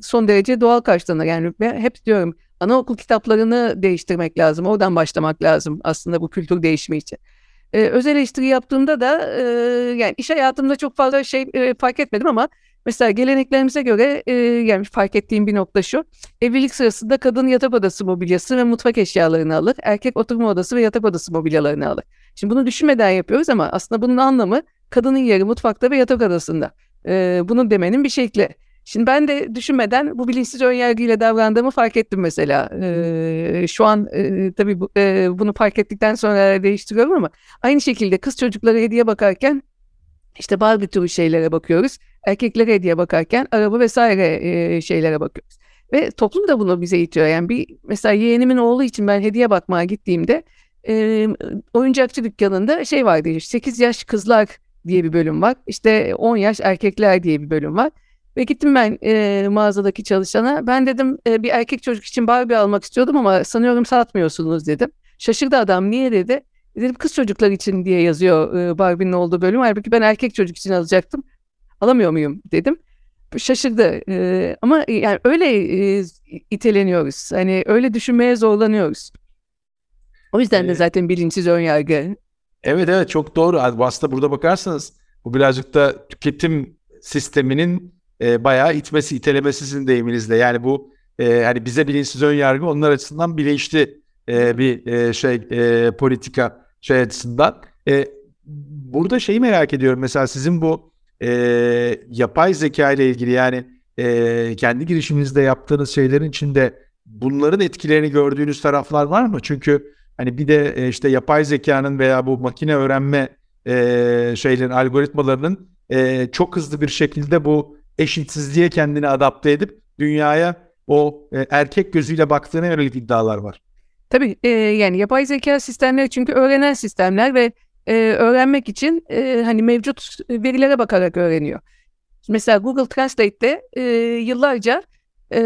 son derece doğal karşılanır. Yani ben hep diyorum anaokul kitaplarını değiştirmek lazım. Oradan başlamak lazım aslında bu kültür değişimi için. E, öz eleştiri yaptığımda da e, yani iş hayatımda çok fazla şey e, fark etmedim ama mesela geleneklerimize göre e, yani fark ettiğim bir nokta şu. Evlilik sırasında kadın yatak odası mobilyası ve mutfak eşyalarını alır. Erkek oturma odası ve yatak odası mobilyalarını alır. Şimdi bunu düşünmeden yapıyoruz ama aslında bunun anlamı kadının yeri mutfakta ve yatak odasında. E, bunu demenin bir şekli. Şimdi ben de düşünmeden bu bilinçsiz önyargıyla davrandığımı fark ettim mesela. Ee, şu an e, tabii bu, e, bunu fark ettikten sonra değiştiriyorum ama aynı şekilde kız çocuklara hediye bakarken işte Barbie türü şeylere bakıyoruz. Erkeklere hediye bakarken araba vesaire e, şeylere bakıyoruz. Ve toplum da bunu bize itiyor. Yani bir mesela yeğenimin oğlu için ben hediye bakmaya gittiğimde e, oyuncakçı dükkanında şey vardı. 8 yaş kızlar diye bir bölüm var. İşte 10 yaş erkekler diye bir bölüm var. Ve gittim ben e, mağazadaki çalışana. Ben dedim e, bir erkek çocuk için Barbie almak istiyordum ama sanıyorum satmıyorsunuz dedim. Şaşırdı adam niye dedi. Dedim kız çocuklar için diye yazıyor e, Barbie'nin olduğu bölüm. Halbuki ben erkek çocuk için alacaktım. Alamıyor muyum dedim. Şaşırdı. E, ama yani öyle e, iteleniyoruz. Hani öyle düşünmeye zorlanıyoruz. O yüzden de zaten bilinçsiz önyargı. Evet evet çok doğru. Aslında burada bakarsanız bu birazcık da tüketim sisteminin e, bayağı itmesi, itelemesi sizin deyiminizle. Yani bu e, hani bize bilinçsiz ön yargı onlar açısından bilinçli e, bir e, şey e, politika şey açısından. E, burada şeyi merak ediyorum mesela sizin bu e, yapay zeka ile ilgili yani e, kendi girişiminizde yaptığınız şeylerin içinde bunların etkilerini gördüğünüz taraflar var mı? Çünkü hani bir de e, işte yapay zekanın veya bu makine öğrenme e, şeylerin algoritmalarının e, çok hızlı bir şekilde bu eşitsizliğe kendini adapte edip dünyaya o e, erkek gözüyle baktığına yönelik iddialar var. Tabii e, yani yapay zeka sistemleri çünkü öğrenen sistemler ve e, öğrenmek için e, hani mevcut verilere bakarak öğreniyor. Mesela Google Translate'te e, yıllarca e,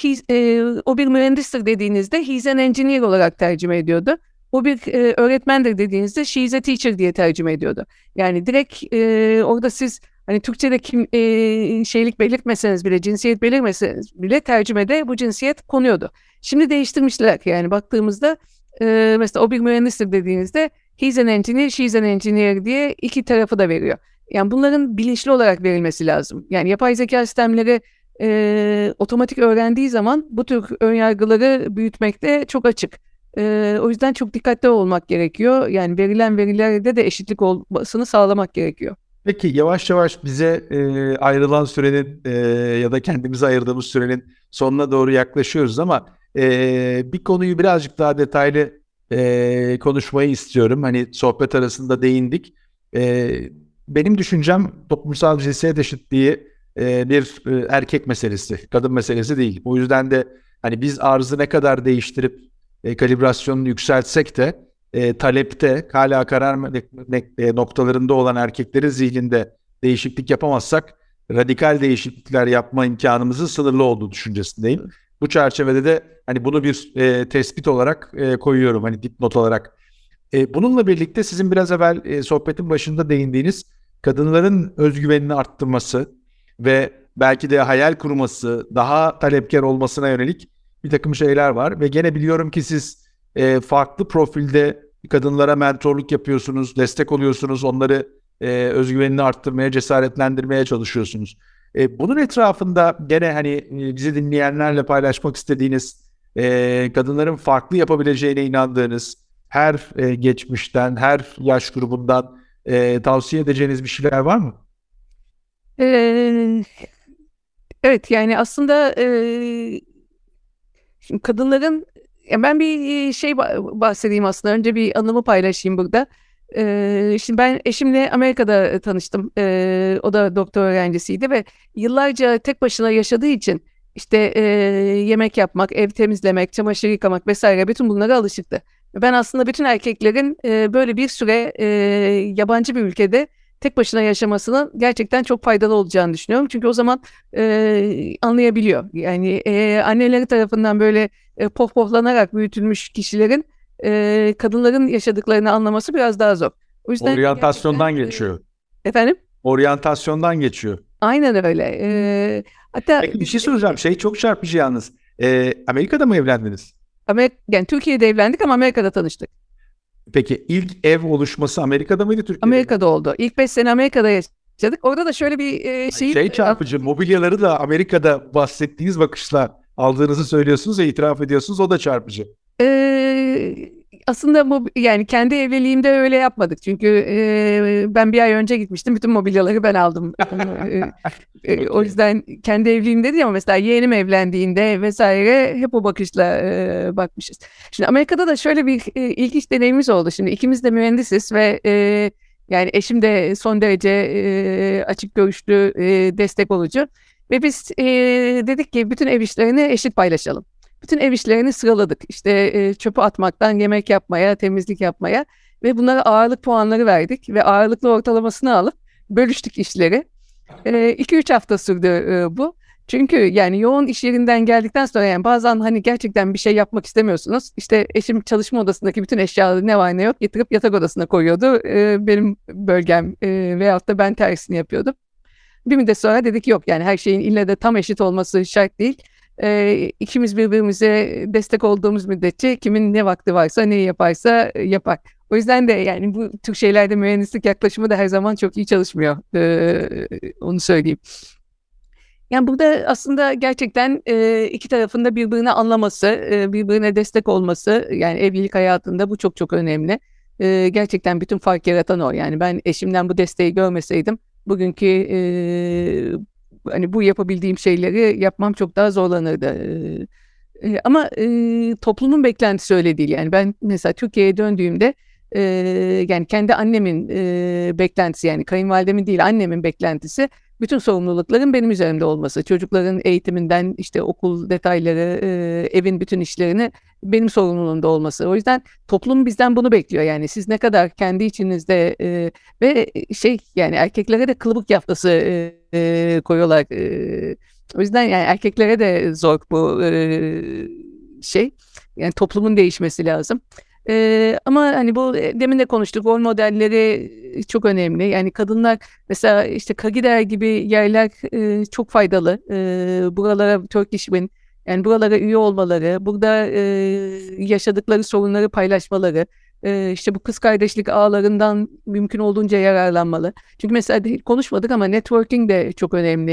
he, e, o bir mühendistir dediğinizde he's an engineer olarak tercüme ediyordu. O bir e, öğretmendir dediğinizde she's a teacher diye tercüme ediyordu. Yani direkt e, orada siz Hani Türkçe'de kim e, şeylik belirtmeseniz bile, cinsiyet belirtmeseniz bile tercümede bu cinsiyet konuyordu. Şimdi değiştirmişler yani baktığımızda e, mesela o bir mühendistir dediğinizde he's an engineer, she's an engineer diye iki tarafı da veriyor. Yani bunların bilinçli olarak verilmesi lazım. Yani yapay zeka sistemleri e, otomatik öğrendiği zaman bu tür önyargıları büyütmekte çok açık. E, o yüzden çok dikkatli olmak gerekiyor. Yani verilen verilerde de eşitlik olmasını sağlamak gerekiyor. Peki yavaş yavaş bize e, ayrılan sürenin e, ya da kendimize ayırdığımız sürenin sonuna doğru yaklaşıyoruz ama e, bir konuyu birazcık daha detaylı e, konuşmayı istiyorum. Hani sohbet arasında değindik. E, benim düşüncem toplumsal cinsiyet eşitliği e, bir e, erkek meselesi, kadın meselesi değil. O yüzden de hani biz arzı ne kadar değiştirip e, kalibrasyonunu yükseltsek de e, talepte hala karar e, noktalarında olan erkeklerin zihninde değişiklik yapamazsak radikal değişiklikler yapma imkanımızın sınırlı olduğu düşüncesindeyim. Bu çerçevede de hani bunu bir e, tespit olarak e, koyuyorum hani dipnot olarak. E, bununla birlikte sizin biraz evvel e, sohbetin başında değindiğiniz kadınların özgüvenini arttırması ve belki de hayal kurması, daha talepkar olmasına yönelik bir takım şeyler var ve gene biliyorum ki siz e, farklı profilde kadınlara mentorluk yapıyorsunuz, destek oluyorsunuz, onları e, özgüvenini arttırmaya, cesaretlendirmeye çalışıyorsunuz. E, bunun etrafında gene hani e, bizi dinleyenlerle paylaşmak istediğiniz e, kadınların farklı yapabileceğine inandığınız her e, geçmişten, her yaş grubundan e, tavsiye edeceğiniz bir şeyler var mı? Evet yani aslında e, şimdi kadınların ya ben bir şey bahsedeyim aslında. Önce bir anımı paylaşayım burada. Ee, şimdi ben eşimle Amerika'da tanıştım. Ee, o da doktor öğrencisiydi ve yıllarca tek başına yaşadığı için işte e, yemek yapmak, ev temizlemek, çamaşır yıkamak vesaire bütün bunlara alışıktı. Ben aslında bütün erkeklerin e, böyle bir süre e, yabancı bir ülkede tek başına yaşamasının gerçekten çok faydalı olacağını düşünüyorum. Çünkü o zaman e, anlayabiliyor. Yani e, anneleri tarafından böyle e, pohpohlanarak büyütülmüş kişilerin e, kadınların yaşadıklarını anlaması biraz daha zor. O yüzden Oryantasyondan geçiyor. Efendim? Oryantasyondan geçiyor. Aynen öyle. E, hatta Peki bir şey soracağım. Şey çok çarpıcı yalnız. E, Amerika'da mı evlendiniz? Amerika, yani Türkiye'de evlendik ama Amerika'da tanıştık. Peki ilk ev oluşması Amerika'da mıydı Türkiye'de? Amerika'da oldu. İlk 5 sene Amerika'da yaşadık. Orada da şöyle bir e, şey... Şey çarpıcı, mobilyaları da Amerika'da bahsettiğiniz bakışla aldığınızı söylüyorsunuz ve itiraf ediyorsunuz. O da çarpıcı. Ee, aslında bu yani kendi evliliğimde öyle yapmadık. Çünkü e, ben bir ay önce gitmiştim. Bütün mobilyaları ben aldım. e, e, o yüzden kendi evliliğimde değil ama mesela yeğenim evlendiğinde vesaire hep o bakışla e, bakmışız. Şimdi Amerika'da da şöyle bir e, ilginç deneyimimiz oldu. Şimdi ikimiz de mühendisiz ve e, yani eşim de son derece e, açık görüşlü, e, destek olucu. Ve biz e, dedik ki bütün ev işlerini eşit paylaşalım. Bütün ev işlerini sıraladık. İşte e, çöpü atmaktan yemek yapmaya, temizlik yapmaya ve bunlara ağırlık puanları verdik ve ağırlıklı ortalamasını alıp bölüştük işleri. 2-3 e, hafta sürdü e, bu. Çünkü yani yoğun iş yerinden geldikten sonra yani bazen hani gerçekten bir şey yapmak istemiyorsunuz. İşte eşim çalışma odasındaki bütün eşyaları ne var ne yok getirip yatak odasına koyuyordu. Ee, benim bölgem e, veyahut da ben tersini yapıyordum. Bir müddet sonra dedik yok yani her şeyin ille de tam eşit olması şart değil. Ee, ikimiz birbirimize destek olduğumuz müddetçe kimin ne vakti varsa ne yaparsa yapar. O yüzden de yani bu tür şeylerde mühendislik yaklaşımı da her zaman çok iyi çalışmıyor. Ee, onu söyleyeyim. Yani burada aslında gerçekten e, iki tarafında birbirini anlaması, e, birbirine destek olması yani evlilik hayatında bu çok çok önemli. E, gerçekten bütün fark yaratan o. Yani ben eşimden bu desteği görmeseydim bugünkü e, hani bu yapabildiğim şeyleri yapmam çok daha zorlanırdı. E, ama e, toplumun beklentisi öyle değil. Yani ben mesela Türkiye'ye döndüğümde e, yani kendi annemin e, beklentisi yani kayınvalidemin değil annemin beklentisi bütün sorumlulukların benim üzerimde olması, çocukların eğitiminden işte okul detayları, e, evin bütün işlerini benim sorumluluğumda olması. O yüzden toplum bizden bunu bekliyor yani siz ne kadar kendi içinizde e, ve şey yani erkeklere de kılıbık yaftası e, e, koyuyorlar. E, o yüzden yani erkeklere de zor bu e, şey. Yani toplumun değişmesi lazım. Ee, ama hani bu e, demin de konuştuk rol modelleri e, çok önemli. Yani kadınlar mesela işte Kagider gibi yerler e, çok faydalı. E, buralara Turkish Win yani buralara üye olmaları, burada e, yaşadıkları sorunları paylaşmaları, e, işte bu kız kardeşlik ağlarından mümkün olduğunca yararlanmalı. Çünkü mesela konuşmadık ama networking de çok önemli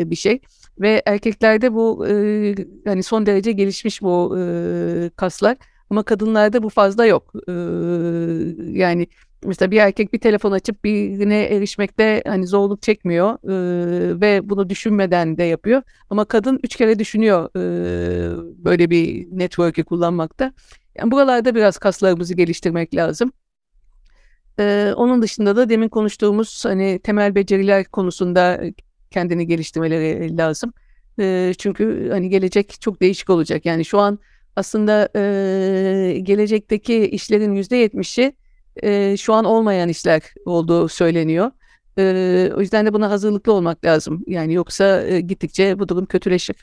e, bir şey ve erkeklerde bu e, hani son derece gelişmiş bu e, kaslar. Ama kadınlarda bu fazla yok. Ee, yani mesela bir erkek bir telefon açıp birine erişmekte hani zorluk çekmiyor ee, ve bunu düşünmeden de yapıyor. Ama kadın üç kere düşünüyor e, böyle bir network'ü kullanmakta. Yani buralarda biraz kaslarımızı geliştirmek lazım. Ee, onun dışında da demin konuştuğumuz hani temel beceriler konusunda kendini geliştirmeleri lazım. Ee, çünkü hani gelecek çok değişik olacak. Yani şu an aslında e, gelecekteki işlerin yüzde yetmişi şu an olmayan işler olduğu söyleniyor. E, o yüzden de buna hazırlıklı olmak lazım. Yani yoksa e, gittikçe bu durum kötüleşir.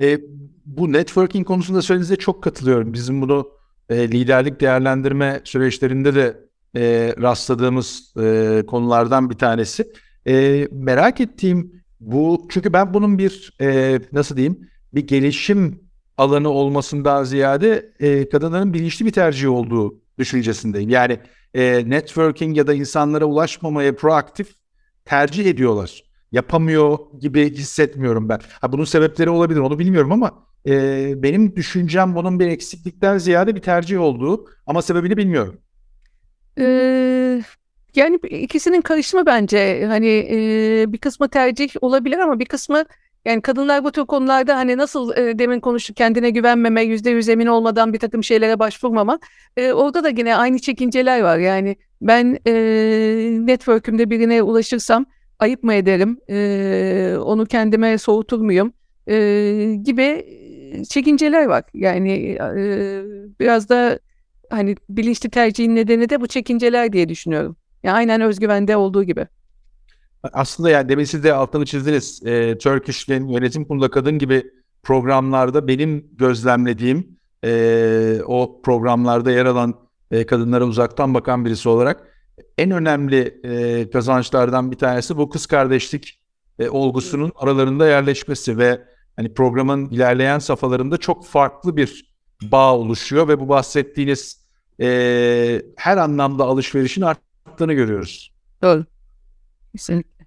E, bu networking konusunda söylediğinize çok katılıyorum. Bizim bunu e, liderlik değerlendirme süreçlerinde de e, rastladığımız e, konulardan bir tanesi. E, merak ettiğim bu çünkü ben bunun bir e, nasıl diyeyim bir gelişim alanı olmasından ziyade e, kadınların bilinçli bir tercih olduğu düşüncesindeyim. Yani e, networking ya da insanlara ulaşmamaya proaktif tercih ediyorlar. Yapamıyor gibi hissetmiyorum ben. Ha, bunun sebepleri olabilir onu bilmiyorum ama e, benim düşüncem bunun bir eksiklikten ziyade bir tercih olduğu ama sebebini bilmiyorum. Ee, yani ikisinin karışımı bence hani e, bir kısmı tercih olabilir ama bir kısmı yani kadınlar bu tür konularda hani nasıl e, demin konuştuk kendine güvenmeme, yüzde yüz emin olmadan bir takım şeylere başvurmama. E, orada da yine aynı çekinceler var. Yani ben e, network'ümde birine ulaşırsam ayıp mı ederim, e, onu kendime soğutur muyum e, gibi çekinceler var. Yani e, biraz da hani bilinçli tercihin nedeni de bu çekinceler diye düşünüyorum. Yani aynen özgüvende olduğu gibi. Aslında yani demin siz de altını çizdiniz. E, Turkish'in yönetim kurulunda kadın gibi programlarda benim gözlemlediğim e, o programlarda yer alan e, kadınlara uzaktan bakan birisi olarak en önemli e, kazançlardan bir tanesi bu kız kardeşlik e, olgusunun aralarında yerleşmesi ve hani programın ilerleyen safhalarında çok farklı bir bağ oluşuyor ve bu bahsettiğiniz e, her anlamda alışverişin arttığını görüyoruz. Doğru. Kesinlikle.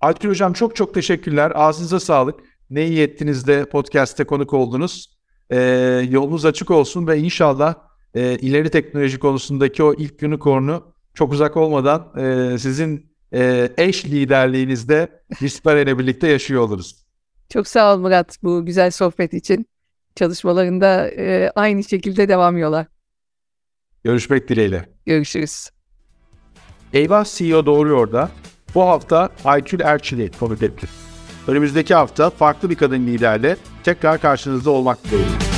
Altuğ Hocam çok çok teşekkürler. Ağzınıza sağlık. Ne iyi ettiniz de podcast'te konuk oldunuz. Ee, yolunuz açık olsun ve inşallah e, ileri teknoloji konusundaki o ilk unicorn'u çok uzak olmadan e, sizin e, eş liderliğinizde Vispar ile birlikte yaşıyor oluruz. Çok sağ ol Murat bu güzel sohbet için. Çalışmalarında e, aynı şekilde devam yola. Görüşmek dileğiyle. Görüşürüz. Eyvah CEO Doğruyor da bu hafta Aykül Erçil'i konuk etti. Önümüzdeki hafta farklı bir kadın liderle tekrar karşınızda olmak dileğiyle.